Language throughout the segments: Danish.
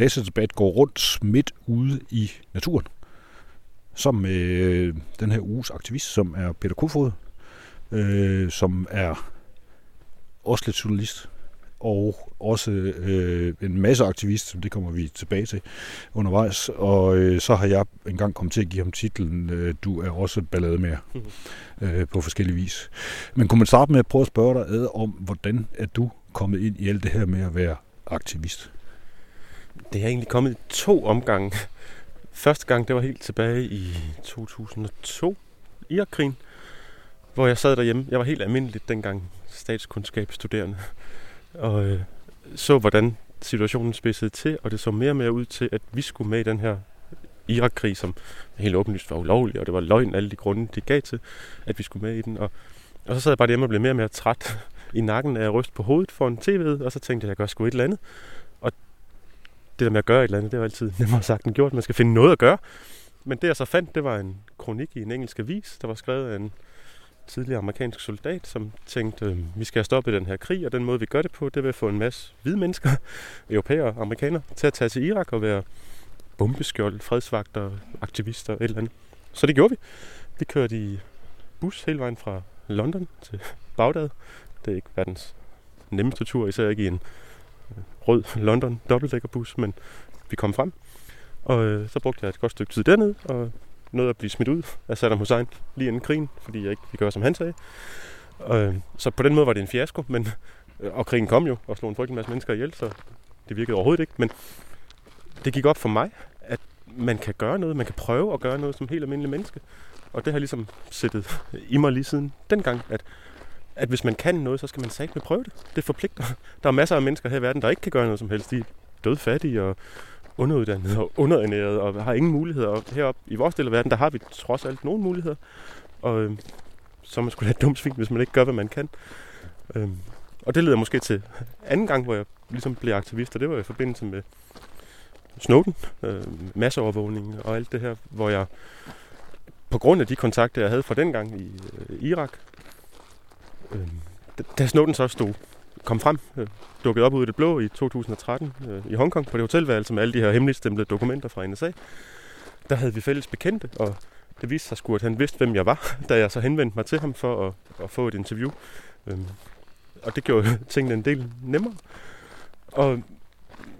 datadebat går rundt midt ude i naturen. Som med øh, den her uges aktivist, som er Peter Kofod, øh, som er også lidt journalist, og også øh, en masse aktivist, som det kommer vi tilbage til undervejs. Og øh, så har jeg engang kommet til at give ham titlen øh, Du er også ballade med øh, på forskellige vis. Men kunne man starte med at prøve at spørge dig ad om, hvordan er du kommet ind i alt det her med at være aktivist? Det er egentlig kommet i to omgange. Første gang, det var helt tilbage i 2002, Irakkrigen, hvor jeg sad derhjemme. Jeg var helt almindelig dengang statskundskabsstuderende, og øh, så, hvordan situationen spidsede til, og det så mere og mere ud til, at vi skulle med i den her Irakkrig, som helt åbenlyst var ulovlig, og det var løgn alle de grunde, de gav til, at vi skulle med i den. Og, og så sad jeg bare hjemme og blev mere og mere træt i nakken af at ryste på hovedet for en tv, og så tænkte jeg, at jeg gør sgu et eller andet. Det der med at gøre et eller andet, det var altid nemmere sagt end gjort. Man skal finde noget at gøre. Men det jeg så fandt, det var en kronik i en engelsk avis, der var skrevet af en tidligere amerikansk soldat, som tænkte, øh, vi skal stoppe den her krig, og den måde vi gør det på, det vil få en masse hvide mennesker, europæere og amerikanere, til at tage til Irak og være bombeskjold, fredsvagter, aktivister, et eller andet. Så det gjorde vi. Vi kørte i bus hele vejen fra London til Bagdad. Det er ikke verdens nemmeste tur, især ikke i en rød London dobbeltdækkerbus, men vi kom frem. Og øh, så brugte jeg et godt stykke tid dernede, og nåede at blive smidt ud af Saddam Hussein lige inden krigen, fordi jeg ikke ville gøre, som han sagde. Og, øh, så på den måde var det en fiasko, men, øh, og krigen kom jo og slog en frygtelig masse mennesker ihjel, så det virkede overhovedet ikke. Men det gik op for mig, at man kan gøre noget, man kan prøve at gøre noget som helt almindelig menneske. Og det har ligesom sættet i mig lige siden dengang, at, at hvis man kan noget, så skal man sagt med prøve det. Det forpligter. Der er masser af mennesker her i verden, der ikke kan gøre noget som helst. De er dødfattige og underuddannede og underernærede og har ingen muligheder. Og heroppe i vores del af verden, der har vi trods alt nogle muligheder. Og øh, så er man skulle have dumt svin, hvis man ikke gør, hvad man kan. Øh, og det leder måske til anden gang, hvor jeg ligesom blev aktivist, og det var i forbindelse med Snowden, øh, masseovervågning og alt det her, hvor jeg på grund af de kontakter, jeg havde fra dengang i øh, Irak, øh, da Snowden så stod kom frem, øh, dukkede op ud i det blå i 2013 øh, i Hongkong på det hotelværelse med alle de her hemmeligstemte dokumenter fra NSA. Der havde vi fælles bekendte, og det viste sig sgu, at han vidste, hvem jeg var, da jeg så henvendte mig til ham for at, at få et interview. Øhm, og det gjorde tingene en del nemmere. Og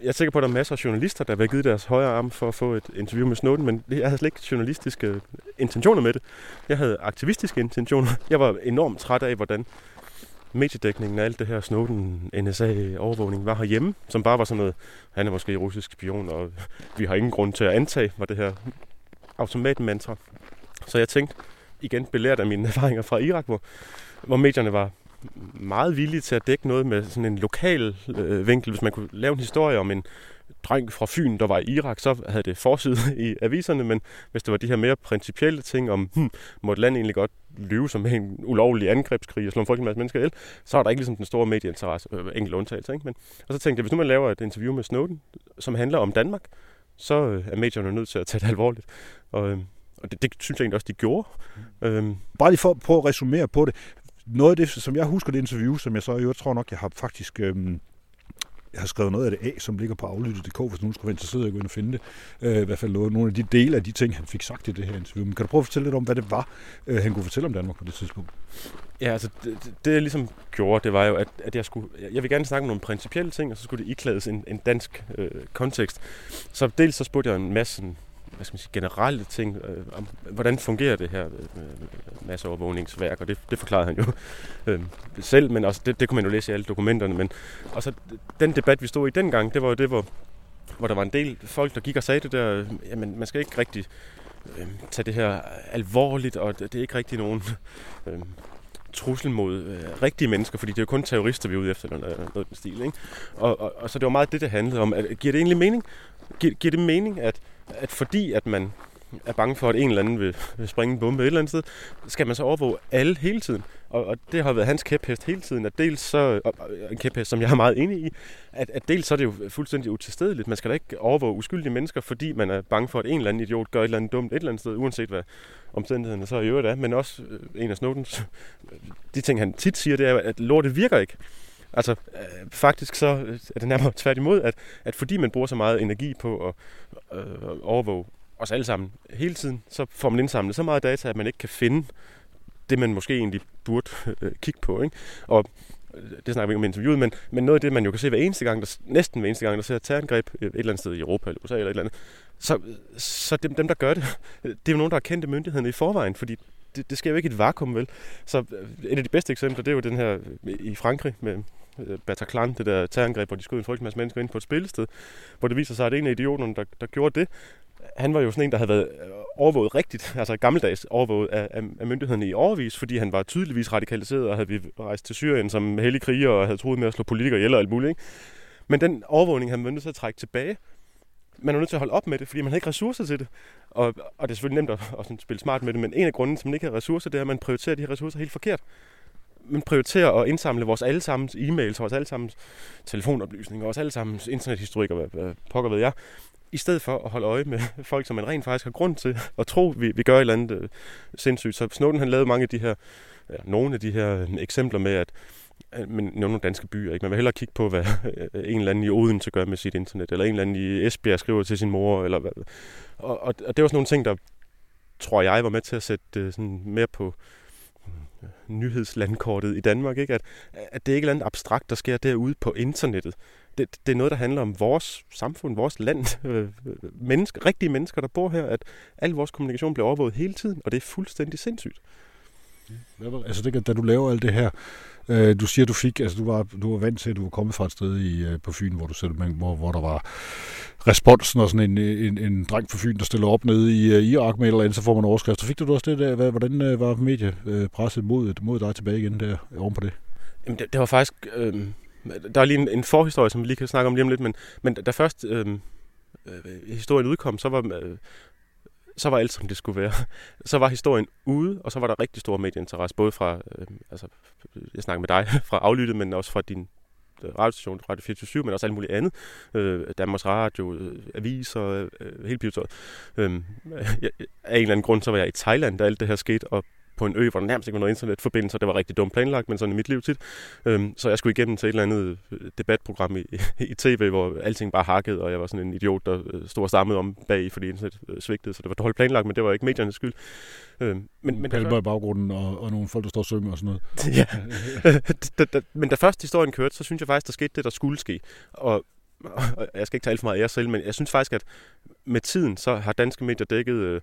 jeg er sikker på, at der er masser af journalister, der vil givet deres højre arm for at få et interview med Snowden, men jeg havde slet ikke journalistiske intentioner med det. Jeg havde aktivistiske intentioner. Jeg var enormt træt af, hvordan mediedækningen af alt det her Snowden, NSA-overvågning var herhjemme, som bare var sådan noget, han er måske russisk spion, og vi har ingen grund til at antage, var det her automatmantra. Så jeg tænkte, igen belært af mine erfaringer fra Irak, hvor, hvor medierne var meget villige til at dække noget med sådan en lokal øh, vinkel. Hvis man kunne lave en historie om en dreng fra Fyn, der var i Irak, så havde det forside i aviserne, men hvis det var de her mere principielle ting om, hmm, må et land egentlig godt lyve som en ulovlig angrebskrig og slå en frygtelig masse mennesker ihjel, så er der ikke ligesom den store medieinteresse, øh, enkelt undtagelse. Ikke? Men, og så tænkte jeg, hvis nu man laver et interview med Snowden, som handler om Danmark, så øh, er medierne nødt til at tage det alvorligt. Og, øh, og det, det synes jeg egentlig også, de gjorde. Mm. Øhm. Bare lige for at prøve at resumere på det. Noget af det, som jeg husker det interview, som jeg så jeg tror nok, jeg har faktisk øhm, jeg har skrevet noget af det af, som ligger på aflyttet.dk, hvis nogen skulle være interesseret i at gå ind og finde det. Øh, I hvert fald nogle af de dele af de ting, han fik sagt i det her interview. Men kan du prøve at fortælle lidt om, hvad det var, øh, han kunne fortælle om Danmark på det tidspunkt? Ja, altså det, det jeg ligesom gjorde, det var jo, at, at jeg skulle, jeg vil gerne snakke om nogle principielle ting, og så skulle det iklædes en, en dansk øh, kontekst. Så dels så spurgte jeg en masse hvad skal man sige, generelle ting, øh, om hvordan fungerer det her øh, masseovervågningsværk, og det, det forklarede han jo øh, selv, men også det, det kunne man jo læse i alle dokumenterne. Men, og så den debat, vi stod i dengang, det var jo det, hvor, hvor der var en del folk, der gik og sagde det der, jamen man skal ikke rigtig øh, tage det her alvorligt, og det, det er ikke rigtig nogen øh, trussel mod øh, rigtige mennesker, fordi det er jo kun terrorister, vi er ude efter, noget, noget den stil. Ikke? Og, og, og så det var meget det, det handlede om. At, giver det egentlig mening? Giver, giver det mening, at at fordi at man er bange for, at en eller anden vil, vil springe en bombe et eller andet sted, skal man så overvåge alle hele tiden. Og, og det har været hans kæphest hele tiden, at dels så, en kæphest, som jeg er meget enig i, at, at dels så er det jo fuldstændig utilstedeligt. Man skal da ikke overvåge uskyldige mennesker, fordi man er bange for, at en eller anden idiot gør et eller andet dumt et eller andet sted, uanset hvad omstændighederne så i øvrigt er. Men også øh, en af Snowdens, de ting han tit siger, det er, at lortet virker ikke. Altså, øh, faktisk så øh, er det nærmere tværtimod, at, at fordi man bruger så meget energi på at øh, overvåge os alle sammen hele tiden, så får man indsamlet så meget data, at man ikke kan finde det, man måske egentlig burde øh, kigge på. Ikke? Og øh, det snakker vi ikke om interviewet, men, men noget af det, man jo kan se hver eneste gang, der, næsten hver eneste gang, der ser et terrorangreb øh, et eller andet sted i Europa eller USA eller et eller andet, så, så dem, dem, der gør det, det er jo nogen, der har kendt myndighederne i forvejen, fordi det, det sker jo ikke i et vakuum, vel? Så et af de bedste eksempler, det er jo den her i Frankrig med Øh, Bataclan, det der terrorangreb, hvor de skød en frygtelig masse mennesker ind på et spillested, hvor det viser sig, at en af idioterne, der, der gjorde det, han var jo sådan en, der havde været øh, overvåget rigtigt, altså gammeldags overvåget af, af, af myndighederne i overvis, fordi han var tydeligvis radikaliseret og havde vi rejst til Syrien som hellig kriger og havde troet med at slå politikere ihjel og alt muligt. Ikke? Men den overvågning, han var nødt til at trække tilbage. Man er nødt til at holde op med det, fordi man havde ikke ressourcer til det. Og, og det er selvfølgelig nemt at, at sådan spille smart med det, men en af grunden, som man ikke har ressourcer, det er, at man prioriterer de her ressourcer helt forkert. Man prioriterer at indsamle vores allesammens e-mails, vores allesammens telefonoplysninger, vores allesammens internethistorikker, hvad, hvad pokker ved jeg, i stedet for at holde øje med folk, som man rent faktisk har grund til at tro, vi, vi gør et eller andet øh, sindssygt. Så Snowden han lavede mange af de her, ja, nogle af de her øh, eksempler med, at men nogle danske byer. Ikke? Man vil hellere kigge på, hvad øh, en eller anden i Odense gør med sit internet, eller en eller anden i Esbjerg skriver til sin mor. Eller hvad. Og, og, og det var sådan nogle ting, der tror jeg var med til at sætte øh, sådan mere på nyhedslandkortet i Danmark. Ikke? At, at det er ikke et andet abstrakt, der sker derude på internettet det, det er noget, der handler om vores samfund, vores land, øh, mennesker, rigtige mennesker, der bor her, at al vores kommunikation bliver overvåget hele tiden, og det er fuldstændig sindssygt. Altså, det, da du laver alt det her, øh, du siger, du fik, altså du var, du var vant til, at du var kommet fra et sted i, øh, på Fyn, hvor, du selv, hvor, hvor der var responsen og sådan en, en, en dreng på Fyn, der stiller op nede i øh, Irak med eller andet, så får man overskrifter. Fik du også det der? Hvordan øh, var mediepresset mod, mod dig tilbage igen der oven på det? Jamen, det, det var faktisk... Øh der er lige en, en forhistorie, som vi lige kan snakke om lige om lidt, men, men da først øh, øh, historien udkom, så var, øh, så var alt, som det skulle være. Så var historien ude, og så var der rigtig stor medieinteresse, både fra, øh, altså, jeg snakker med dig, fra aflyttet, men også fra din øh, radiostation, Radio 24 men også alt muligt andet. Øh, Danmarks Radio, øh, aviser, øh, øh hele pivetøjet. Øh, af en eller anden grund, så var jeg i Thailand, da alt det her skete, og på en ø, hvor der nærmest ikke var noget internetforbindelse, det var rigtig dumt planlagt, men sådan i mit liv tit. Øhm, så jeg skulle igennem til et eller andet øh, debatprogram i, i tv, hvor alting bare hakkede, og jeg var sådan en idiot, der øh, stod og stammede om bag, fordi internet øh, svigtede, så det var dårligt planlagt, men det var ikke mediernes skyld. Øhm, men, men Palmer i baggrunden, og, og nogle folk, der står og synger og sådan noget. ja, da, da, men da først historien kørte, så synes jeg faktisk, der skete det, der skulle ske. Og og jeg skal ikke alt for meget af jer selv, men jeg synes faktisk, at med tiden, så har danske medier dækket øh,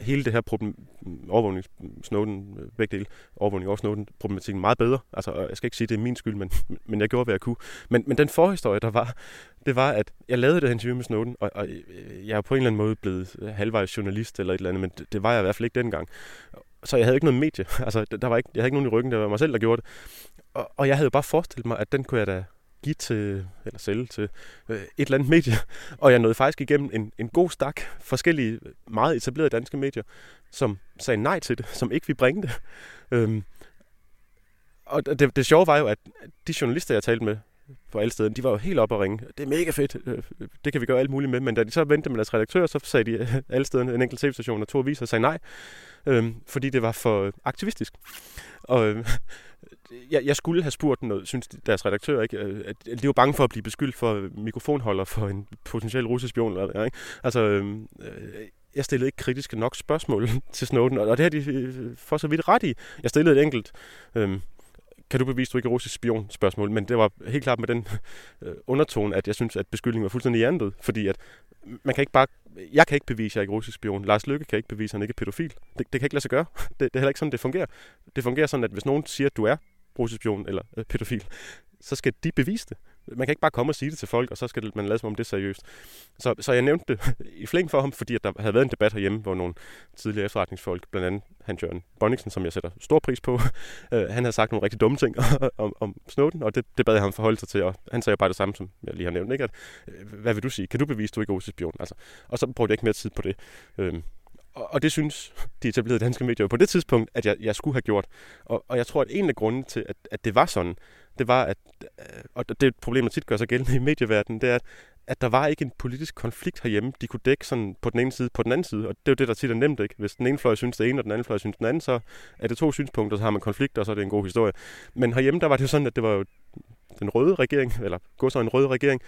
hele det her problem, overvågning, Snowden, øh, begge dele, overvågning og Snowden, problematikken meget bedre. Altså, jeg skal ikke sige, at det er min skyld, men, men jeg gjorde, hvad jeg kunne. Men, men den forhistorie, der var, det var, at jeg lavede det her interview med Snowden, og, og øh, jeg er på en eller anden måde blevet halvvejs journalist eller et eller andet, men det, det var jeg i hvert fald ikke dengang. Så jeg havde ikke noget medie. Altså, der var ikke, jeg havde ikke nogen i ryggen, det var mig selv, der gjorde det. Og, og jeg havde jo bare forestillet mig, at den kunne jeg da give til, eller sælge til øh, et eller andet medie. Og jeg nåede faktisk igennem en, en god stak forskellige meget etablerede danske medier, som sagde nej til det, som ikke vi bringe det. Øhm, og det, det sjove var jo, at de journalister, jeg talte med på alle steder, de var jo helt oppe at ringe. Det er mega fedt, øh, det kan vi gøre alt muligt med. Men da de så vendte med deres redaktør, så sagde de øh, alle steder, en enkelt tv-station og to aviser, sagde nej, øhm, fordi det var for aktivistisk. Og øh, jeg, jeg skulle have spurgt noget, synes deres redaktør, ikke? Øh, at, at de var bange for at blive beskyldt for mikrofonholder for en potentiel russisk spion. Eller, ikke? Altså, øhm, øh, jeg stillede ikke kritiske nok spørgsmål til Snowden, og det har de øh, for så vidt ret i. Jeg stillede et enkelt, øh, kan du bevise, du ikke er russisk spion spørgsmål, men det var helt klart med den øh, undertone, at jeg synes, at beskyldningen var fuldstændig hjernet, fordi at man kan ikke bare, jeg kan ikke bevise, at jeg er ikke russisk spion. Lars Lykke kan ikke bevise, at han ikke er pædofil. Det, det kan ikke lade sig gøre. Det, det er heller ikke sådan, det fungerer. Det fungerer sådan, at hvis nogen siger, at du er russisk eller øh, pædofil, så skal de bevise det. Man kan ikke bare komme og sige det til folk, og så skal man lade som om det er seriøst. Så, så jeg nævnte det i flæng for ham, fordi at der havde været en debat herhjemme, hvor nogle tidligere efterretningsfolk, blandt andet Hans Jørgen Bonningsen, som jeg sætter stor pris på, øh, han havde sagt nogle rigtig dumme ting om, om Snowden, og det, det bad jeg ham forholde sig til, og han sagde bare det samme, som jeg lige har nævnt. Ikke? At, øh, hvad vil du sige? Kan du bevise, at du ikke er russisk spion? Altså, og så brugte jeg ikke mere tid på det. Øh, og, og det synes de etablerede danske medier på det tidspunkt, at jeg, jeg skulle have gjort. Og, og jeg tror, at en af grundene til, at, at det var sådan, det var, at, øh, og det er et problem, der tit gør sig gældende i medieverdenen, det er, at, at der var ikke en politisk konflikt herhjemme, de kunne dække sådan på den ene side, på den anden side. Og det er jo det, der tit er nemt, ikke? Hvis den ene fløj synes det ene, og den anden fløj synes den anden, så er det to synspunkter, så har man konflikter, og så er det en god historie. Men herhjemme, der var det jo sådan, at det var jo den røde regering, eller gå så en røde regering,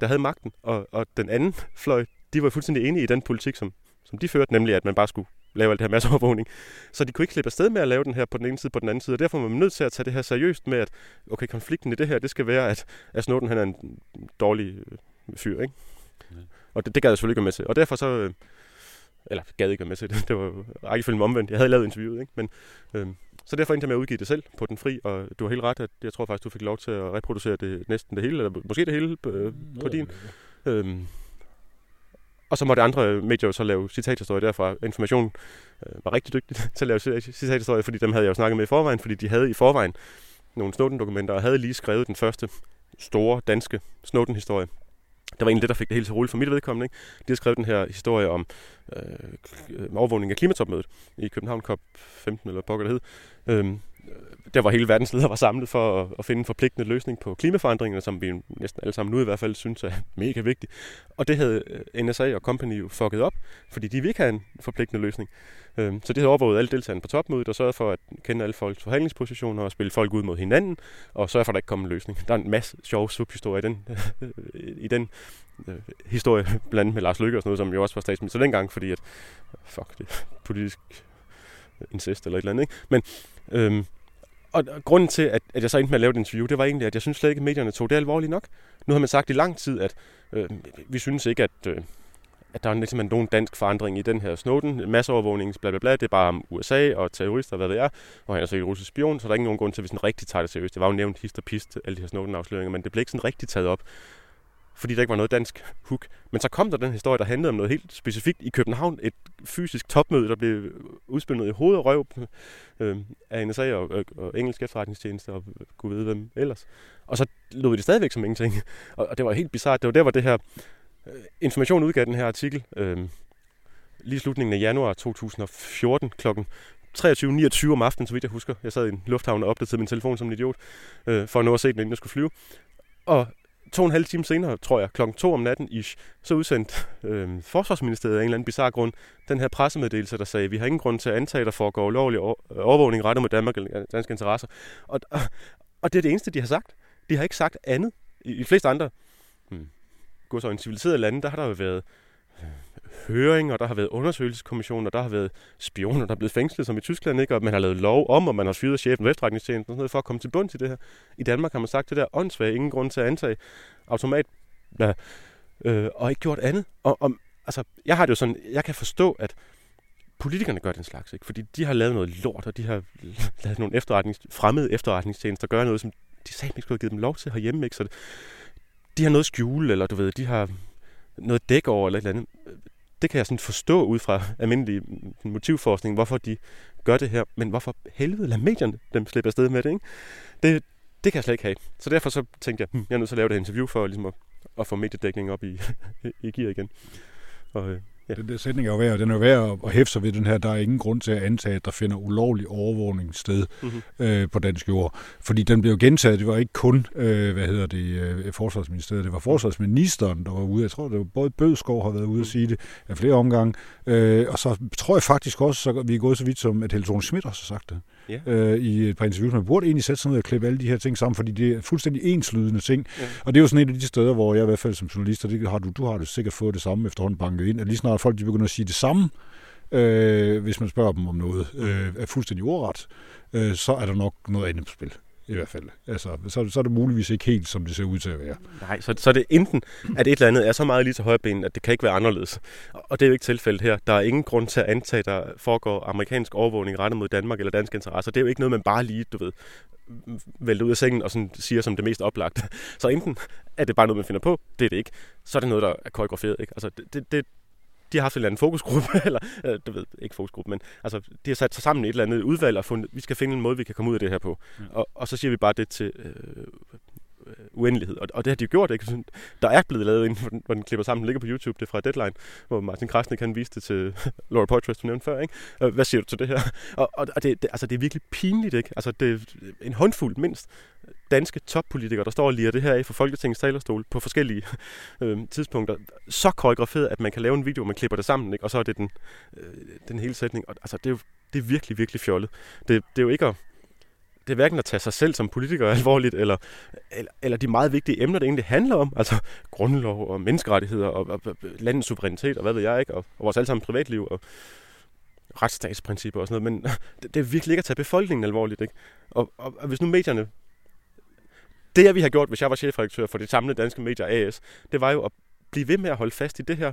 der havde magten, og, og den anden fløj, de var fuldstændig enige i den politik, som, som de førte, nemlig at man bare skulle lave alt det her masseovervågning. Så de kunne ikke slippe afsted med at lave den her på den ene side på den anden side, og derfor var man nødt til at tage det her seriøst med, at okay, konflikten i det her, det skal være, at, at Snowden han er en dårlig øh, fyr, ikke? Ja. Og det, det gad jeg selvfølgelig ikke med til. Og derfor så, øh, eller gad ikke med til det, det var rækkefølgen omvendt. Jeg havde lavet interviewet, ikke? Men, øh, så derfor endte jeg med at udgive det selv på den fri, og du har helt ret, at jeg tror faktisk, du fik lov til at reproducere det næsten det hele, eller måske det hele på, øh, på din. Øhm, og så måtte andre medier så lave citathistorie derfra. Information øh, var rigtig dygtig til at lave citathistorie, fordi dem havde jeg jo snakket med i forvejen, fordi de havde i forvejen nogle Snowden-dokumenter, og havde lige skrevet den første store danske Snowden-historie. Der var en det, der fik det hele til roligt for mit vedkommende. Ikke? De har skrevet den her historie om øh, overvågning af klimatopmødet i København COP 15, eller pokker det hed. Øhm, der var hele verdens ledere var samlet for at, at finde en forpligtende løsning på klimaforandringerne, som vi næsten alle sammen nu i hvert fald synes er mega vigtigt. Og det havde øh, NSA og company jo fucket op, fordi de ville ikke have en forpligtende løsning. Øhm, så det havde overvåget alle deltagerne på topmødet og sørget for at kende alle folks forhandlingspositioner og spille folk ud mod hinanden og sørge for, at der ikke kom en løsning. Der er en masse sjove subhistorier i den, i den øh, historie, blandt med Lars Løkke og sådan noget, som jo også var statsminister dengang, fordi at, fuck, det er politisk incest eller et eller andet, ikke? Men, øhm, og grunden til, at, at jeg så endte med at lave et interview, det var egentlig, at jeg synes slet ikke, at medierne tog det alvorligt nok. Nu har man sagt i lang tid, at øh, vi synes ikke, at, øh, at der er ligesom nogen dansk forandring i den her Snowden, masseovervågning, bla bla bla, det er bare om USA og terrorister, hvad det er, og han er så ikke russisk spion, så der er ikke nogen grund til, at vi sådan rigtig tager det seriøst. Det var jo nævnt hist og pist, alle de her Snowden-afsløringer, men det blev ikke sådan rigtig taget op fordi der ikke var noget dansk hook. Men så kom der den historie, der handlede om noget helt specifikt i København. Et fysisk topmøde, der blev udspillet i hoved og røv øh, af NSA og, og, og engelsk efterretningstjeneste og kunne vide hvem ellers. Og så lød vi det stadigvæk som ingenting. Og, og det var helt bizart. Det var der, hvor det her øh, information udgav den her artikel. Øh, lige i slutningen af januar 2014 klokken 23.29 om aftenen, så vidt jeg husker. Jeg sad i en lufthavn og opdaterede min telefon som en idiot, øh, for at nå at se den, inden jeg skulle flyve. Og to og en halv time senere, tror jeg, klokken to om natten ish, så udsendte øh, Forsvarsministeriet af en eller anden bizarre grund den her pressemeddelelse, der sagde, vi har ingen grund til at antage, at der foregår ulovlig overvågning rettet mod Danmark eller danske interesser. Og, og, og det er det eneste, de har sagt. De har ikke sagt andet. I, i de fleste andre hmm, gå så en civiliseret lande, der har der jo været høring, og der har været undersøgelseskommissioner, der har været spioner, der er blevet fængslet, som i Tyskland, ikke? og man har lavet lov om, og man har fyret chefen for efterretningstjenesten og sådan noget, for at komme til bund til det her. I Danmark har man sagt det der åndssvagt, ingen grund til at antage automat, ja, øh, og ikke gjort andet. Og, og, altså, jeg har det jo sådan, jeg kan forstå, at politikerne gør den slags, ikke? fordi de har lavet noget lort, og de har lavet nogle efterretnings, fremmede efterretningstjenester, der gør noget, som de sagde ikke skulle have givet dem lov til herhjemme. Ikke? Så det, de har noget skjule, eller du ved, de har noget dæk over, eller et eller andet det kan jeg sådan forstå ud fra almindelig motivforskning, hvorfor de gør det her. Men hvorfor helvede lader medierne dem slippe afsted med det, ikke? Det, det kan jeg slet ikke have. Så derfor så tænkte jeg, hm, jeg er nødt til at lave det interview for ligesom at, at få mediedækning op i, i gear igen. Og, øh, Ja. Den der sætning er jo værd, den er jo værd at hæfte sig ved den her. Der er ingen grund til at antage, at der finder ulovlig overvågning sted mm-hmm. øh, på dansk jord. Fordi den blev gentaget. Det var ikke kun, øh, hvad hedder det, øh, forsvarsministeriet. Det var forsvarsministeren, der var ude. Jeg tror, det var både Bødskov har været ude at sige det af flere omgange. Øh, og så tror jeg faktisk også, så vi er gået så vidt som, at Helle Schmidt også har sagt det yeah. øh, i et par interviews. Man burde egentlig sætte sig ned og klippe alle de her ting sammen, fordi det er fuldstændig enslydende ting. Yeah. Og det er jo sådan et af de steder, hvor jeg i hvert fald som journalist, og det har du, du har det sikkert fået det samme efterhånden banket ind, at lige snart folk de begynder at sige det samme, øh, hvis man spørger dem om noget, øh, er fuldstændig ordret, øh, så er der nok noget andet på spil i hvert fald. Altså, så, så er det muligvis ikke helt, som det ser ud til at være. Nej, så, så er det enten, at et eller andet er så meget lige til højrebenet, at det kan ikke være anderledes. Og det er jo ikke tilfældet her. Der er ingen grund til at antage, at der foregår amerikansk overvågning rettet mod Danmark eller danske interesser. Det er jo ikke noget, man bare lige, du ved, vælter ud af sengen og sådan siger som det mest oplagte. Så enten er det bare noget, man finder på, det er det ikke. Så er det noget, der er koreograferet. Ikke? Altså, det, det, de har haft en eller anden fokusgruppe, eller øh, du ved, ikke fokusgruppe, men altså, de har sat sig sammen i et eller andet udvalg og fundet, vi skal finde en måde, vi kan komme ud af det her på. Ja. Og, og så siger vi bare det til øh, uendelighed. Og, og det har de jo gjort, ikke? Der er blevet lavet en, hvor den klipper sammen, den ligger på YouTube, det er fra Deadline, hvor Martin Krasnik kan vise det til Laura Poitras, du nævnte før, ikke? Hvad siger du til det her? Og, og, og det, det, altså, det er virkelig pinligt, ikke? Altså, det er en håndfuld mindst danske toppolitikere, der står og lirer det her af for Folketingets talerstol på forskellige øh, tidspunkter, så koreograferet, at man kan lave en video, man klipper det sammen, ikke? og så er det den, øh, den hele sætning. Og, altså, det er jo det er virkelig, virkelig fjollet. Det, det er jo ikke at det er hverken at tage sig selv som politiker alvorligt, eller, eller, eller de meget vigtige emner, det egentlig handler om, altså grundlov og menneskerettigheder og, og, og landets suverænitet og hvad ved jeg ikke, og, og vores allesammen privatliv og retsstatsprincipper og sådan noget, men det, det er virkelig ikke at tage befolkningen alvorligt, ikke? Og, og, og hvis nu medierne det, jeg vi har gjort, hvis jeg var chefredaktør for det samlede danske medier AS, det var jo at blive ved med at holde fast i det her,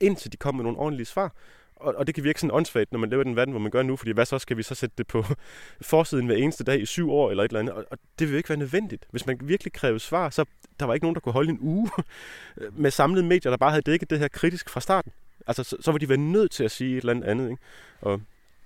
indtil de kom med nogle ordentlige svar. Og, og det kan virke sådan åndssvagt, når man lever i den verden, hvor man gør nu, fordi hvad så skal vi så sætte det på forsiden hver eneste dag i syv år eller et eller andet, og, og det vil ikke være nødvendigt. Hvis man virkelig krævede svar, så der var ikke nogen, der kunne holde en uge med samlede medier, der bare havde dækket det her kritisk fra starten. Altså, så, så var de være nødt til at sige et eller andet andet, ikke? Og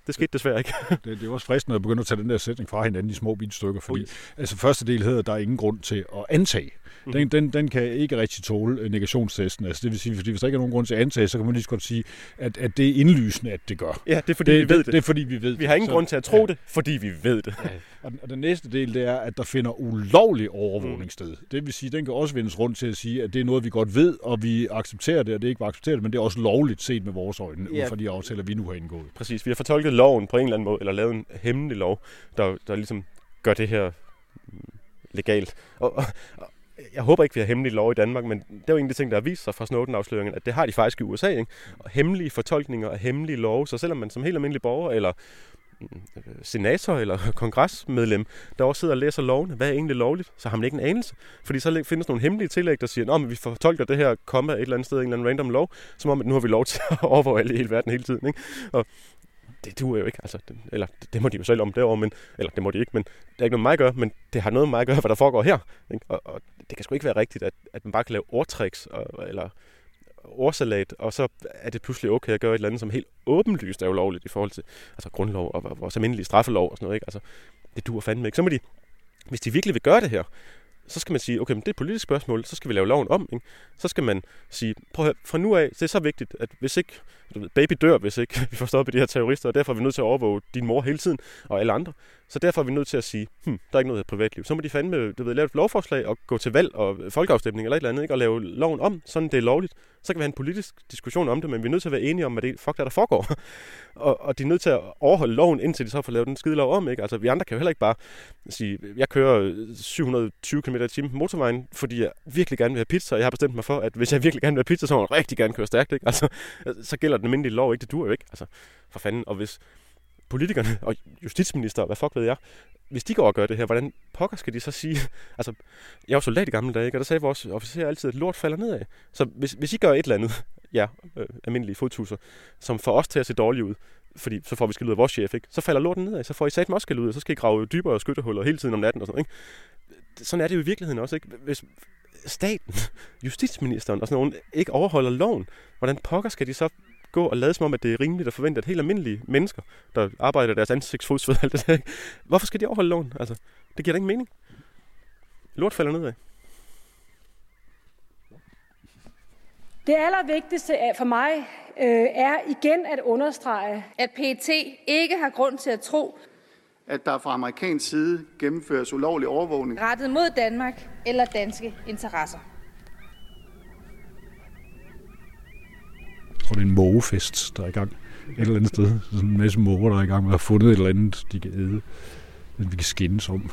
det skete desværre ikke. det, det er også fristende at begynde at tage den der sætning fra hinanden i små bitstykker, fordi Ui. altså første del hedder, der er ingen grund til at antage. Mm. Den, den, den kan ikke rigtig tåle øh, negationstesten. Altså, det vil sige, fordi hvis der ikke er nogen grund til at antage, så kan man lige så godt sige, at, at det er indlysende, at det gør. Ja, det er fordi det, vi ved det. Det er fordi vi ved Vi har ingen så, grund til at tro ja. det, fordi vi ved det. Ja. Og, og den næste del, det er, at der finder ulovlig overvågning sted. Mm. Det vil sige, den kan også vendes rundt til at sige, at det er noget, vi godt ved, og vi accepterer det, og det er ikke bare accepterer det, men det er også lovligt set med vores øjne, ja. ud fra de aftaler, vi nu har indgået. Præcis. Vi har fortolket loven på en eller anden måde, eller lavet en hemmelig lov, der, der ligesom gør det her legalt. Og, og, jeg håber ikke, vi har hemmelige lov i Danmark, men det er jo en af de ting, der har vist sig fra Snowden-afsløringen, at det har de faktisk i USA. Ikke? Og hemmelige fortolkninger af hemmelige love, så selvom man som helt almindelig borger eller øh, senator eller kongresmedlem, der også sidder og læser lovene, hvad er egentlig lovligt, så har man ikke en anelse. Fordi så findes nogle hemmelige tillæg, der siger, at vi fortolker det her komma et eller andet sted, en eller anden random lov, som om, at nu har vi lov til at overvåge alle i hele verden hele tiden. Ikke? Og det duer jo ikke. Altså, det, eller det, det må de jo selv om derovre, men, eller det må de ikke, men det er ikke noget med mig at gøre, men det har noget med mig at gøre, hvad der foregår her. Ikke? Og, og, det kan sgu ikke være rigtigt, at, at man bare kan lave ordtricks, og, eller ordsalat, og så er det pludselig okay at gøre et eller andet, som helt åbenlyst er ulovligt i forhold til altså grundlov og vores almindelige straffelov og sådan noget. Ikke? Altså, det duer fandme ikke. Så må de, hvis de virkelig vil gøre det her, så skal man sige, okay, men det er et politisk spørgsmål, så skal vi lave loven om. Ikke? Så skal man sige, prøv at høre, fra nu af, det er så vigtigt, at hvis ikke, du ved, baby dør, hvis ikke vi får stoppet de her terrorister, og derfor er vi nødt til at overvåge din mor hele tiden, og alle andre. Så derfor er vi nødt til at sige, hm, der er ikke noget af privatliv. Så må de fandme, du ved, lave et lovforslag og gå til valg og folkeafstemning eller et eller andet, ikke? og lave loven om, sådan det er lovligt. Så kan vi have en politisk diskussion om det, men vi er nødt til at være enige om, hvad det fuck der, der foregår. og, og de er nødt til at overholde loven, indtil de så får lavet den skide lov om. Ikke? Altså, vi andre kan jo heller ikke bare sige, jeg kører 720 km i timen på motorvejen, fordi jeg virkelig gerne vil have pizza, og jeg har bestemt mig for, at hvis jeg virkelig gerne vil have pizza, så må jeg rigtig gerne køre stærkt. Ikke? Altså, så gælder den almindelige lov ikke. Det dur jo ikke. Altså, for fanden. Og hvis, politikerne og justitsminister, hvad fuck ved jeg, hvis de går og gør det her, hvordan pokker skal de så sige? Altså, jeg var soldat i gamle dage, ikke? og der sagde vores officer altid, at lort falder nedad. Så hvis, hvis I gør et eller andet, ja, øh, almindelige fodtusser, som får os til at se dårligt ud, fordi så får vi skal ud af vores chef, ikke? så falder lorten nedad, så får I sat også skæld ud, og så skal I grave dybere skyttehuller hele tiden om natten og sådan ikke? Sådan er det jo i virkeligheden også, ikke? Hvis staten, justitsministeren og sådan nogen ikke overholder loven, hvordan pokker skal de så gå og lade som om, at det er rimeligt at forvente, at helt almindelige mennesker, der arbejder deres ansigtsfodsved, alt det der, hvorfor skal de overholde loven? Altså, det giver da ingen mening. Lort falder nedad. Det allervigtigste for mig øh, er igen at understrege, at PET ikke har grund til at tro, at der fra amerikansk side gennemføres ulovlig overvågning rettet mod Danmark eller danske interesser. Tror, det er en mågefest, der er i gang et eller andet sted. Sådan en masse måger, der er i gang med at have fundet et eller andet, de kan æde. Men vi kan skændes om.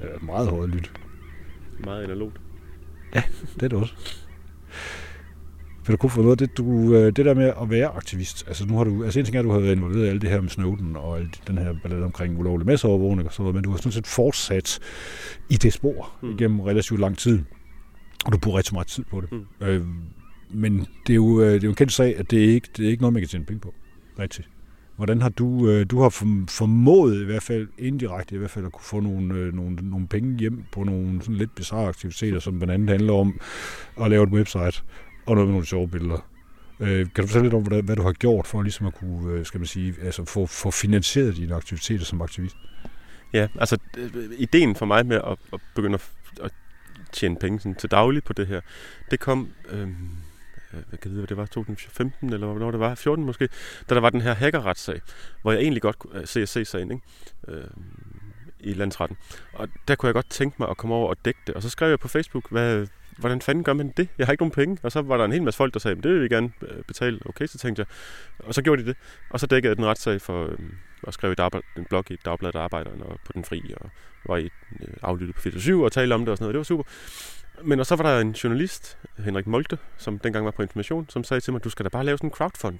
Det er meget højt lyt. Meget analogt. Ja, det er det også. Peter Kofod, noget det, du, øh, det der med at være aktivist, altså nu har du, altså en ting er, at du har været involveret i alt det her med Snowden og alt den her ballade omkring ulovlig masseovervågning og sådan noget, men du har sådan set fortsat i det spor mm. igennem relativt lang tid. Og du bruger rigtig meget tid på det. Mm. Øh, men det er, jo, øh, det er jo en kendt sag, at det er ikke det er ikke noget, man kan tjene penge på. Rigtigt. Hvordan har du, øh, du har formået i hvert fald indirekte i hvert fald at kunne få nogle, øh, nogle, nogle penge hjem på nogle sådan lidt bizarre aktiviteter, som blandt andet handler om at lave et website og noget med nogle sjove billeder. kan du fortælle lidt om, hvad, hvad du har gjort for ligesom at kunne, skal man sige, altså få, få finansieret dine aktiviteter som aktivist? Ja, altså ideen for mig med at, at begynde at, at tjene penge sådan, til dagligt på det her, det kom... Øh, Øh, hvad kan det, vide, det var 2015, eller hvornår det var, 14 måske, da der var den her hackerretssag, hvor jeg egentlig godt kunne øh, se se sagen ikke? Øh, i landsretten. Og der kunne jeg godt tænke mig at komme over og dække det. Og så skrev jeg på Facebook, hvad, hvordan fanden gør man det? Jeg har ikke nogen penge. Og så var der en hel masse folk, der sagde, det vil vi gerne øh, betale. Okay, så tænkte jeg. Og så gjorde de det. Og så dækkede jeg den retssag for, øh, og skrev i dagblad, en blog i Dagbladet Arbejderen og på Den Fri, og var i øh, aflyttet på 47 og talte om det og sådan noget. Det var super. Men og så var der en journalist, Henrik Molte, som dengang var på information, som sagde til mig, du skal da bare lave sådan en crowdfund.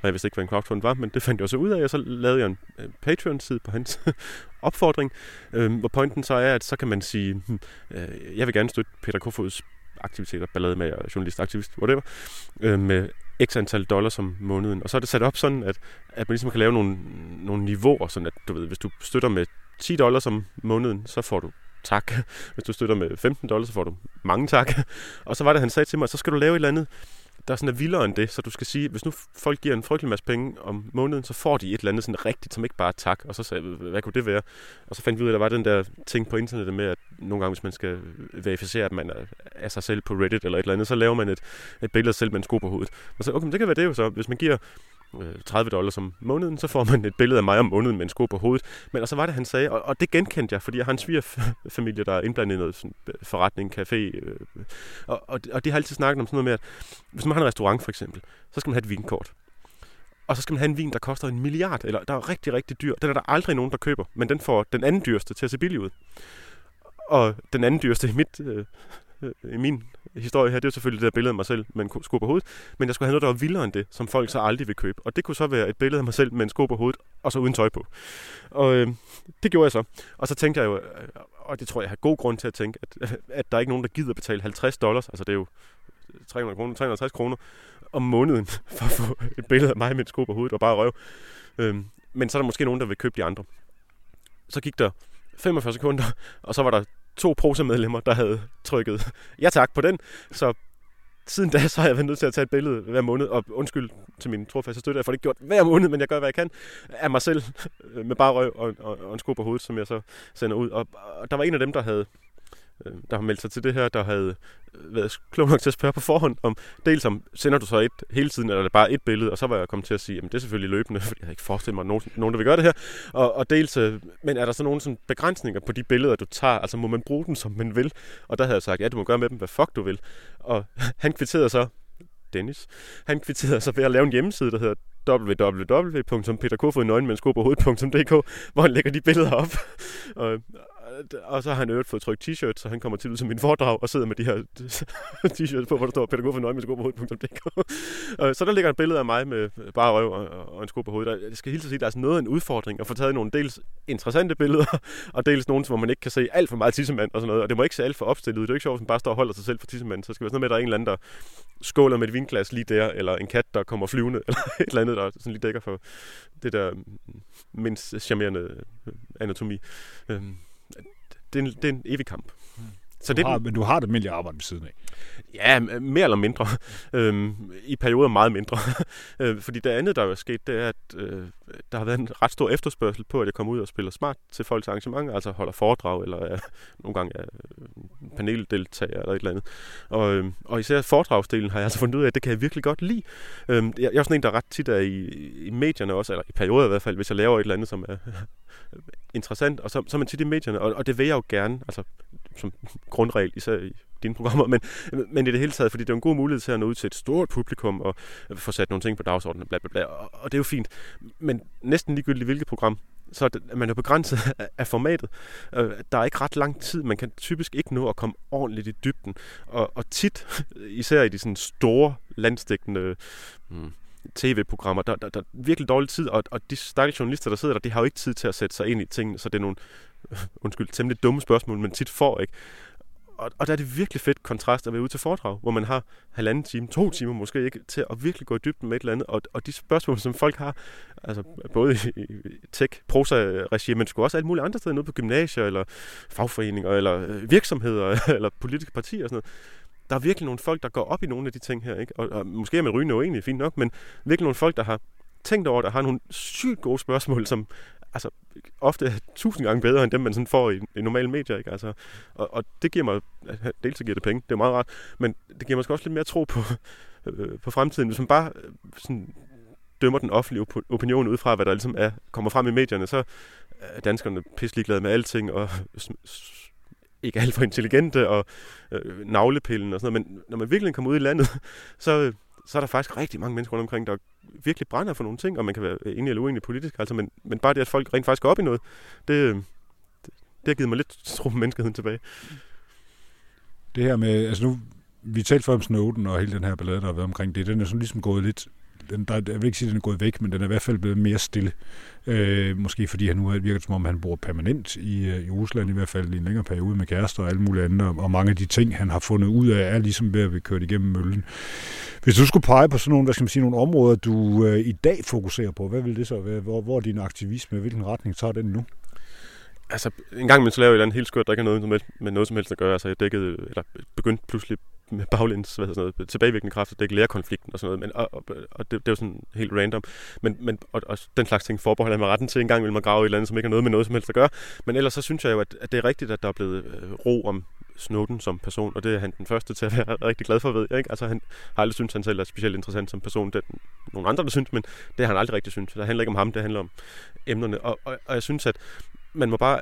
Og jeg vidste ikke, hvad en crowdfund var, men det fandt jeg så ud af, og så lavede jeg en øh, Patreon-side på hans opfordring, øh, hvor pointen så er, at så kan man sige, hm, øh, jeg vil gerne støtte Peter Kofods aktiviteter, ballade med journalist, aktivist, whatever, øh, med x antal dollars om måneden. Og så er det sat op sådan, at, at man ligesom kan lave nogle, nogle niveauer, sådan at du ved, hvis du støtter med 10 dollars om måneden, så får du tak. Hvis du støtter med 15 dollars, så får du mange tak. Og så var det, han sagde til mig, så skal du lave et eller andet, der sådan er vildere end det. Så du skal sige, hvis nu folk giver en frygtelig masse penge om måneden, så får de et eller andet sådan rigtigt, som ikke bare er tak. Og så sagde jeg, hvad kunne det være? Og så fandt vi ud af, at der var den der ting på internettet med, at nogle gange, hvis man skal verificere, at man er sig selv på Reddit eller et eller andet, så laver man et, et billede af selv med en sko på hovedet. Og så, okay, men det kan være det jo så. Hvis man giver Øh, 30 dollars om måneden, så får man et billede af mig om måneden med en sko på hovedet. Men og så var det, han sagde, og, og det genkendte jeg, fordi jeg har en svigerfamilie, der er indblandet i noget sådan, øh, forretning, café, øh, og, og, og de har altid snakket om sådan noget med, at hvis man har en restaurant for eksempel, så skal man have et vinkort. Og så skal man have en vin, der koster en milliard, eller der er rigtig, rigtig dyr. Den er der aldrig nogen, der køber, men den får den anden dyreste til at se billig ud. Og den anden dyreste i mit øh, øh i min historie her, det er selvfølgelig det der billede af mig selv med en sko på hovedet, men jeg skulle have noget, der var vildere end det, som folk så aldrig vil købe. Og det kunne så være et billede af mig selv med en sko på hovedet, og så uden tøj på. Og øh, det gjorde jeg så. Og så tænkte jeg jo, øh, og det tror jeg, jeg har god grund til at tænke, at, at der er ikke nogen, der gider betale 50 dollars, altså det er jo 300 kroner, 350 kroner om måneden, for at få et billede af mig med en sko på hovedet og bare røv. Øh, men så er der måske nogen, der vil købe de andre. Så gik der 45 sekunder, og så var der to prosemedlemmer, der havde trykket ja tak på den. Så siden da, så har jeg været nødt til at tage et billede hver måned, og undskyld til min trofaste støtte, jeg får det ikke gjort hver måned, men jeg gør, hvad jeg kan, af mig selv øh, med bare røv og, og, og en sko på hovedet, som jeg så sender ud. Og, og der var en af dem, der havde Øh, der har meldt sig til det her, der havde øh, været klog nok til at spørge på forhånd, om dels om, sender du så et hele tiden, eller er det bare et billede, og så var jeg kommet til at sige, at det er selvfølgelig løbende, fordi jeg ikke forestillet mig, at nogen, nogen der vil gøre det her. Og, og dels, øh, men er der så nogle sådan begrænsninger på de billeder, du tager? Altså må man bruge dem, som man vil? Og der havde jeg sagt, ja, du må gøre med dem, hvad fuck du vil. Og han kvitterede så, Dennis, han kvitterede så ved at lave en hjemmeside, der hedder www.peterkofodnøgenmennsko.dk, hvor han lægger de billeder op. og, og så har han øvrigt fået trykt t-shirts, så han kommer til ud som min foredrag og sidder med de her t-shirts på, hvor der står pædagog for nøje med sko på hovedet.dk. så der ligger et billede af mig med bare røv og, og en sko på hovedet. Jeg skal helt sige, at der er sådan noget af en udfordring at få taget nogle dels interessante billeder, og dels nogle, hvor man ikke kan se alt for meget tissemand og sådan noget. Og det må ikke se alt for opstillet ud. Det er ikke sjovt, at man bare står og holder sig selv for tissemand. Så skal være sådan noget med, at der er en eller anden, der skåler med et vinglas lige der, eller en kat, der kommer flyvende, eller et eller andet, der sådan lige dækker for det der mm, mindst charmerende øh, anatomi. Øhm, det, er en, det er en evig kamp. Så du det, har, men du har det almindelige arbejde ved siden af? Ja, mere eller mindre. øhm, I perioder meget mindre. øh, fordi det andet, der er sket, det er, at øh, der har været en ret stor efterspørgsel på, at jeg kommer ud og spiller smart til folks arrangementer, altså holder foredrag, eller er, nogle gange er paneldeltager, eller et eller andet. Og, øh, og især foredragsdelen har jeg altså fundet ud af, at det kan jeg virkelig godt lide. Øh, jeg, jeg er sådan en, der ret tit er i, i medierne også, eller i perioder i hvert fald, hvis jeg laver et eller andet, som er interessant, og så, så er man tit i medierne, og, og det vil jeg jo gerne, altså som grundregel, især i dine programmer, men, men i det hele taget, fordi det er en god mulighed til at nå ud til et stort publikum og få sat nogle ting på dagsordenen, bla, bla, bla, og, og det er jo fint. Men næsten ligegyldigt hvilket program, så er man jo begrænset af formatet. Øh, der er ikke ret lang tid. Man kan typisk ikke nå at komme ordentligt i dybden. Og, og tit, især i de sådan store, landstækkende hmm, tv-programmer, der, der, der er virkelig dårlig tid, og, og de stakkels journalister, der sidder der, de har jo ikke tid til at sætte sig ind i tingene, så det er nogle, undskyld, temmelig dumme spørgsmål, men tit får ikke. Og, og der er det virkelig fedt kontrast at være ude til foredrag, hvor man har halvanden time, to timer måske ikke, til at virkelig gå i dybden med et eller andet. Og, og de spørgsmål, som folk har, altså både i, tech, prosa-regi, men sgu også alle mulige andre steder, noget på gymnasier, eller fagforeninger, eller øh, virksomheder, eller politiske partier og sådan noget der er virkelig nogle folk, der går op i nogle af de ting her, ikke? Og, og måske er man rygende egentlig fint nok, men virkelig nogle folk, der har tænkt over det, har nogle sygt gode spørgsmål, som altså, ofte tusind gange bedre, end dem, man sådan får i, i normale medier. Ikke? Altså, og, og, det giver mig, dels så giver det penge, det er meget rart, men det giver mig også lidt mere tro på, øh, på fremtiden. Hvis man bare øh, sådan, dømmer den offentlige opinion ud fra, hvad der ligesom er, kommer frem i medierne, så er danskerne pisselig glade med alting, og ikke alt for intelligente, og øh, navlepillen og sådan noget. Men når man virkelig kommer ud i landet, så, øh, så er der faktisk rigtig mange mennesker rundt omkring, der virkelig brænder for nogle ting, og man kan være enig eller uenig politisk, altså, men, men bare det, at folk rent faktisk går op i noget, det, det, det har givet mig lidt tro på menneskeheden tilbage. Det her med, altså nu, vi talte før om Snowden og hele den her ballade, der har været omkring det, den er sådan ligesom gået lidt den, der, jeg vil ikke sige, at den er gået væk, men den er i hvert fald blevet mere stille. Øh, måske fordi han nu har som om, han bor permanent i, øh, i Rusland, i hvert fald i en længere periode med kærester og alle mulige andre, og mange af de ting, han har fundet ud af, er ligesom ved at blive kørt igennem møllen. Hvis du skulle pege på sådan nogle, hvad skal man sige, nogle områder, du øh, i dag fokuserer på, hvad vil det så være? Hvor, hvor er din aktivisme? Hvilken retning tager den nu? Altså, en gang imellem så laver jeg et eller andet helt skørt, der ikke har noget med noget som helst at gøre. Altså, jeg dækkede, eller begyndte pludselig med baglæns, hvad sådan noget, tilbagevirkende kraft, at dække lærerkonflikten og sådan noget, men, og, og, og det, det, var sådan helt random. Men, men og, og, den slags ting forbeholder jeg mig retten til. En gang vil man grave i et eller andet, som ikke har noget med noget som helst at gøre. Men ellers så synes jeg jo, at, at det er rigtigt, at der er blevet øh, ro om Snowden som person, og det er han den første til at være rigtig glad for, ved jeg ikke? Altså han har aldrig syntes, at han selv er specielt interessant som person. Det er nogle andre, der synes, men det har han aldrig rigtig syntes. Det handler ikke om ham, det handler om emnerne. Og, og, og jeg synes, at man må bare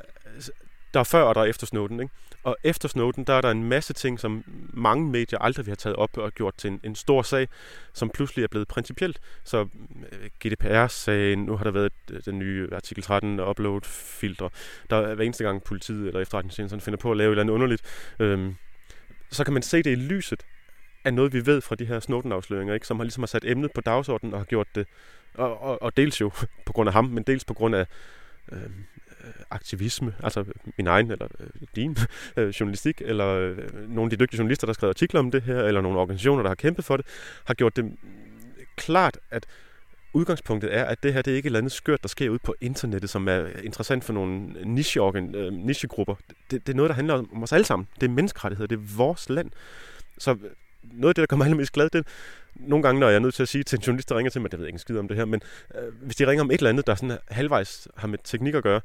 der er før og der er efter Snowden. Ikke? Og efter Snowden, der er der en masse ting, som mange medier aldrig har taget op og gjort til en, en stor sag, som pludselig er blevet principielt. Så øh, GDPR-sagen, nu har der været øh, den nye artikel 13 upload-filtre. Der er hver eneste gang politiet eller efterretningstjenesten finder på at lave et eller andet underligt. Øhm, så kan man se det i lyset af noget, vi ved fra de her Snowden-afsløringer, ikke? som har ligesom har sat emnet på dagsordenen og har gjort det, og, og, og dels jo på grund af ham, men dels på grund af øh, Øh, Øh, aktivisme, altså min egen eller øh, din øh, journalistik, eller øh, nogle af de dygtige journalister, der har skrevet artikler om det her, eller nogle organisationer, der har kæmpet for det, har gjort det klart, at udgangspunktet er, at det her det er ikke et eller andet skørt, der sker ud på internettet, som er interessant for nogle nicheorgan, øh, nichegrupper. Det, det er noget, der handler om os alle sammen. Det er menneskerettigheder, det er vores land. Så noget af det, der kommer allermest glad, det nogle gange, når jeg er nødt til at sige til en journalist, der ringer til mig, jeg ved ikke en skid om det her, men øh, hvis de ringer om et eller andet, der sådan halvvejs har med teknik at gøre,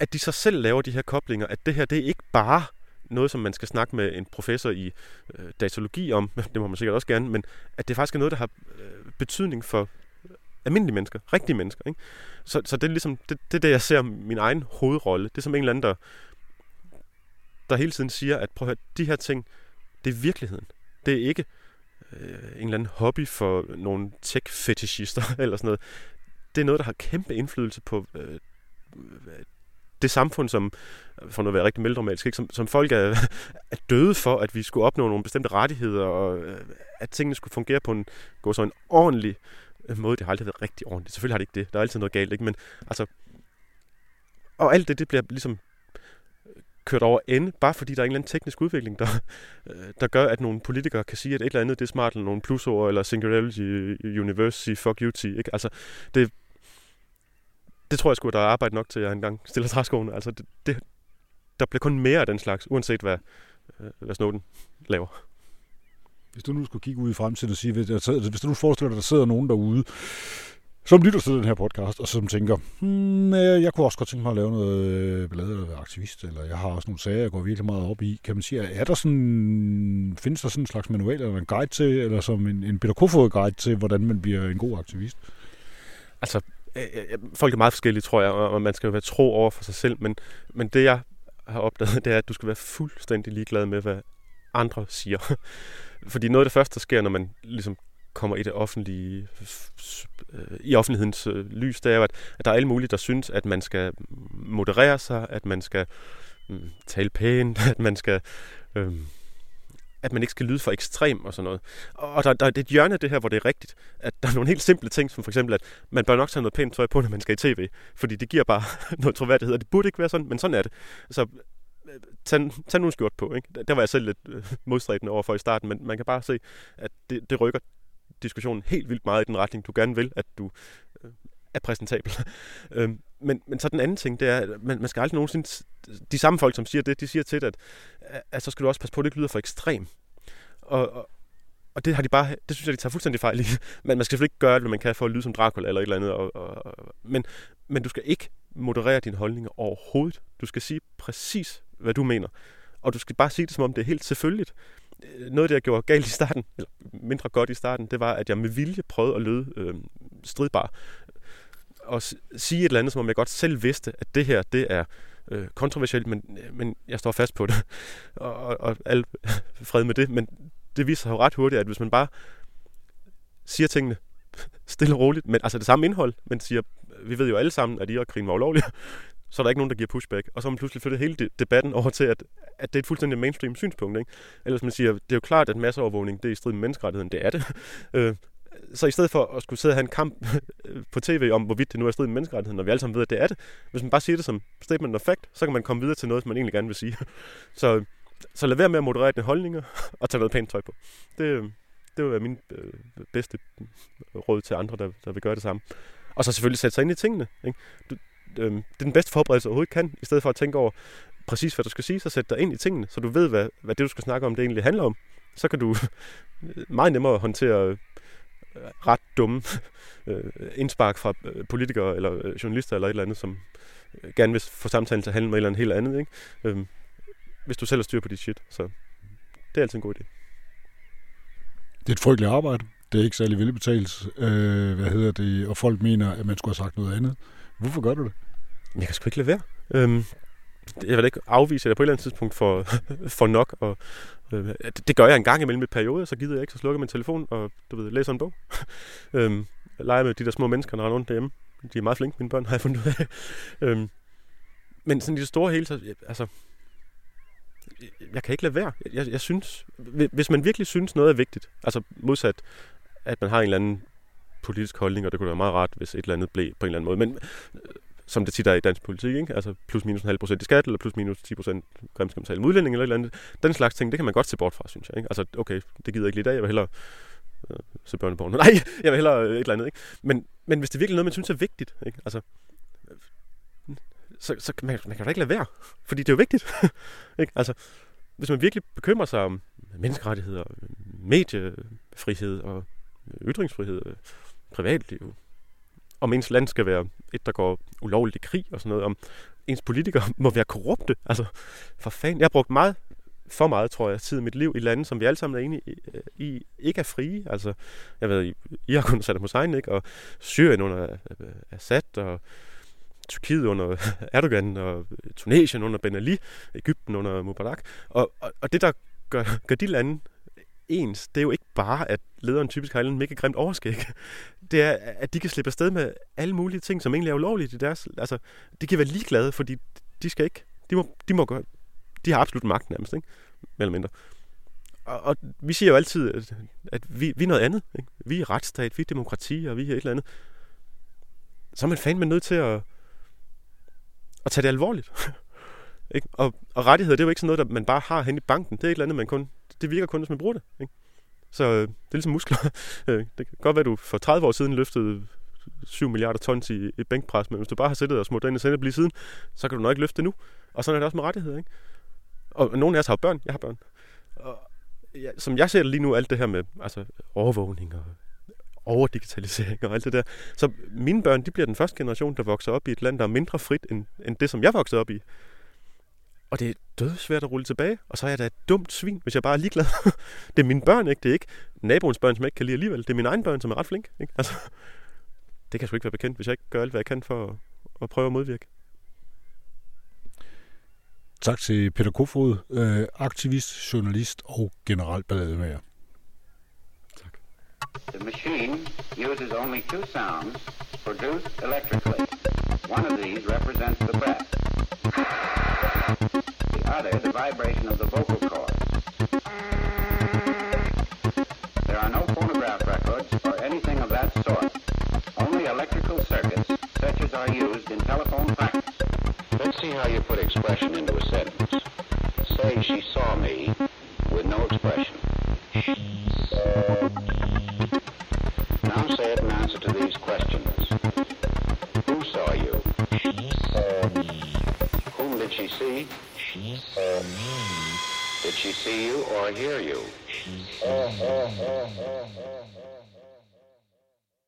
at de så selv laver de her koblinger, at det her, det er ikke bare noget, som man skal snakke med en professor i øh, datalogi om, det må man sikkert også gerne, men at det faktisk er noget, der har øh, betydning for øh, almindelige mennesker, rigtige mennesker. Ikke? Så, så det er ligesom, det, det er det, jeg ser min egen hovedrolle. Det er som en eller anden, der, der hele tiden siger, at prøv at høre, de her ting, det er virkeligheden. Det er ikke øh, en eller anden hobby for nogle tech-fetishister eller sådan noget. Det er noget, der har kæmpe indflydelse på øh, øh det samfund, som, for nu at være rigtig melodramatisk, ikke? Som, som folk er, er døde for, at vi skulle opnå nogle bestemte rettigheder, og øh, at tingene skulle fungere på en, gå så en ordentlig øh, måde. Det har aldrig været rigtig ordentligt. Selvfølgelig har det ikke det. Der er altid noget galt, ikke? Men altså, og alt det, det bliver ligesom kørt over ende, bare fordi der er en eller anden teknisk udvikling, der, øh, der gør, at nogle politikere kan sige, at et eller andet det er smart, eller nogle plusord, eller singularity, university, fuck you, ikke? Altså, det, det tror jeg sgu, der er arbejde nok til, at jeg engang stiller træskoene. Altså, det, det, der bliver kun mere af den slags, uanset hvad, øh, hvad Snowden laver. Hvis du nu skulle kigge ud i fremtiden og sige, hvis du nu forestiller dig, at der sidder nogen derude, som lytter til den her podcast, og som tænker, hmm, øh, jeg kunne også godt tænke mig at lave noget øh, ballade eller være aktivist, eller jeg har også nogle sager, jeg går virkelig meget op i. Kan man sige, er der sådan, findes der sådan en slags manual eller en guide til, eller som en, en Peter Kofod guide til, hvordan man bliver en god aktivist? Altså, øh, øh, folk er meget forskellige, tror jeg, og man skal jo være tro over for sig selv, men, men det jeg har opdaget, det er, at du skal være fuldstændig ligeglad med, hvad andre siger. Fordi noget af det første, der sker, når man ligesom kommer i det offentlige, øh, i offentlighedens øh, lys, det er jo, at, at der er alle mulige, der synes, at man skal moderere sig, at man skal mm, tale pænt, at man skal... Øh, at man ikke skal lyde for ekstrem og sådan noget. Og der, der er et hjørne af det her, hvor det er rigtigt, at der er nogle helt simple ting, som for eksempel, at man bør nok tage noget pænt tøj på, når man skal i tv, fordi det giver bare noget troværdighed, og det burde ikke være sådan, men sådan er det. Så øh, tag, tag nu en skjort på. Ikke? Der var jeg selv lidt øh, modstræbende over for i starten, men man kan bare se, at det, det rykker diskussionen helt vildt meget i den retning, du gerne vil, at du øh, er præsentabel. øhm, men, men så den anden ting, det er, at man, man skal aldrig nogensinde... De samme folk, som siger det, de siger til at, at, at så skal du også passe på, at det ikke lyder for ekstrem. Og, og, og det har de bare, det synes jeg, de tager fuldstændig fejl i. Men man skal selvfølgelig ikke gøre alt, hvad man kan for at lyde som Dracula eller et eller andet. Og, og, og, men, men du skal ikke moderere dine holdninger overhovedet. Du skal sige præcis, hvad du mener. Og du skal bare sige det, som om det er helt selvfølgeligt. Øh, noget af det jeg gjorde galt i starten, eller mindre godt i starten, det var, at jeg med vilje prøvede at lyde øh, stridbar. Og sige et eller andet, som om jeg godt selv vidste, at det her, det er øh, kontroversielt, men, øh, men jeg står fast på det. og, og, og al fred med det. Men det viser sig jo ret hurtigt, at hvis man bare siger tingene stille og roligt, men altså det samme indhold, men siger, vi ved jo alle sammen, at Irak-krigen var ulovlig, så er der ikke nogen, der giver pushback. Og så har man pludselig flyttet hele debatten over til, at, at det er et fuldstændig mainstream synspunkt. Ikke? Ellers man siger, det er jo klart, at masseovervågning det er i strid med menneskerettigheden. Det er det. Øh, så i stedet for at skulle sidde og have en kamp på tv om, hvorvidt det nu er i strid med menneskerettigheden, når vi alle sammen ved, at det er det, hvis man bare siger det som statement of fact, så kan man komme videre til noget, som man egentlig gerne vil sige. Så, så lad være med at moderere dine holdninger og tage noget pænt tøj på. Det, det vil være min øh, bedste råd til andre, der, der vil gøre det samme. Og så selvfølgelig sætte sig ind i tingene. Ikke? Du, øh, det er den bedste forberedelse overhovedet kan, i stedet for at tænke over præcis, hvad du skal sige, så sæt dig ind i tingene, så du ved, hvad, hvad det, du skal snakke om, det egentlig handler om. Så kan du meget nemmere håndtere øh, ret dumme øh, indspark fra øh, politikere eller øh, journalister eller et eller andet, som gerne vil få samtalen til at handle om et eller andet helt andet. Ikke? Øh, hvis du selv har styr på dit shit. Så det er altid en god idé. Det er et frygteligt arbejde. Det er ikke særlig velbetalt. Øh, hvad hedder det? Og folk mener, at man skulle have sagt noget andet. Hvorfor gør du det? Jeg kan sgu ikke lade være. Øhm, jeg vil ikke afvise, at jeg på et eller andet tidspunkt får, får nok. Og, øh, det gør jeg en gang imellem et periode, så gider jeg ikke, så slukker min telefon og du ved, læser en bog. øhm, leger med de der små mennesker, der render rundt derhjemme. De er meget flinke, mine børn, har jeg fundet ud af. øhm, men sådan i det store hele, så, altså, jeg kan ikke lade være. Jeg, jeg synes, hvis man virkelig synes noget er vigtigt, altså modsat, at man har en eller anden politisk holdning, og det kunne være meget rart, hvis et eller andet blev på en eller anden måde. Men som det tit er i dansk politik, ikke? altså plus minus en halv procent i skat, eller plus minus 10 procent grimt med udlænding, eller et eller andet. Den slags ting, det kan man godt se bort fra, synes jeg. Ikke? Altså, okay, det gider jeg ikke lige i dag, jeg vil hellere øh, se børneborgen. Nej, jeg vil hellere øh, et eller andet. Ikke? Men, men hvis det er virkelig noget, man synes er vigtigt, ikke? Altså, så, så man, man kan da ikke lade være, fordi det er jo vigtigt. ikke? Altså, hvis man virkelig bekymrer sig om menneskerettigheder, mediefrihed og ytringsfrihed, øh, privatliv, om ens land skal være et, der går ulovligt i krig og sådan noget, om ens politikere må være korrupte. Altså, for fanden. Jeg har brugt meget, for meget, tror jeg, tid i mit liv i lande, som vi alle sammen er enige i, øh, ikke er frie. Altså, jeg ved, Irak under Saddam Hussein, ikke? og Syrien under øh, Assad, og Tyrkiet under Erdogan, og Tunesien under Ben Ali, Ægypten under Mubarak. Og, og, og det, der gør, gør de lande ens, det er jo ikke bare, at lederen typisk har en mega grimt overskæg. Det er, at de kan slippe afsted med alle mulige ting, som egentlig er ulovligt i deres... Altså, de kan være ligeglade, fordi de skal ikke... De må, de må gøre... De har absolut magt nærmest, ikke? Mere eller mindre. Og, og vi siger jo altid, at, at vi, vi er noget andet. Ikke? Vi er retsstat, vi er demokrati, og vi er et eller andet. Så er man fandme nødt til at, at tage det alvorligt. ikke? Og, og rettigheder, det er jo ikke sådan noget, der man bare har hen i banken. Det er et eller andet, man kun det virker kun, hvis man bruger det. Ikke? Så øh, det er ligesom muskler. Øh, det kan godt være, at du for 30 år siden løftede 7 milliarder tons i, i bænkpres, men hvis du bare har siddet og smurt ind i lige siden, så kan du nok ikke løfte det nu. Og sådan er det også med rettigheder, ikke? Og nogle af os har børn. Jeg har børn. Og ja, som jeg ser det lige nu, alt det her med altså, overvågning og overdigitalisering og alt det der. Så mine børn, de bliver den første generation, der vokser op i et land, der er mindre frit end, end det, som jeg voksede op i. Og det er dødsvært at rulle tilbage, og så er jeg da et dumt svin, hvis jeg bare er ligeglad. det er mine børn, ikke? Det er ikke naboens børn, som jeg ikke kan lide alligevel. Det er mine egne børn, som er ret flink. Ikke? Altså, det kan sgu ikke være bekendt, hvis jeg ikke gør alt, hvad jeg kan for at, at prøve at modvirke. Tak til Peter Kofod, øh, aktivist, journalist og general ballademager. Tak. The machine uses only two sounds produced electrically. One of these represents the breath. The other the vibration of the vocal cords. There are no phonograph records or anything of that sort. Only electrical circuits, such as are used in telephone practice. Let's see how you put expression into a sentence. Say she saw me with no expression. She see? She saw me. Did she see you or hear you?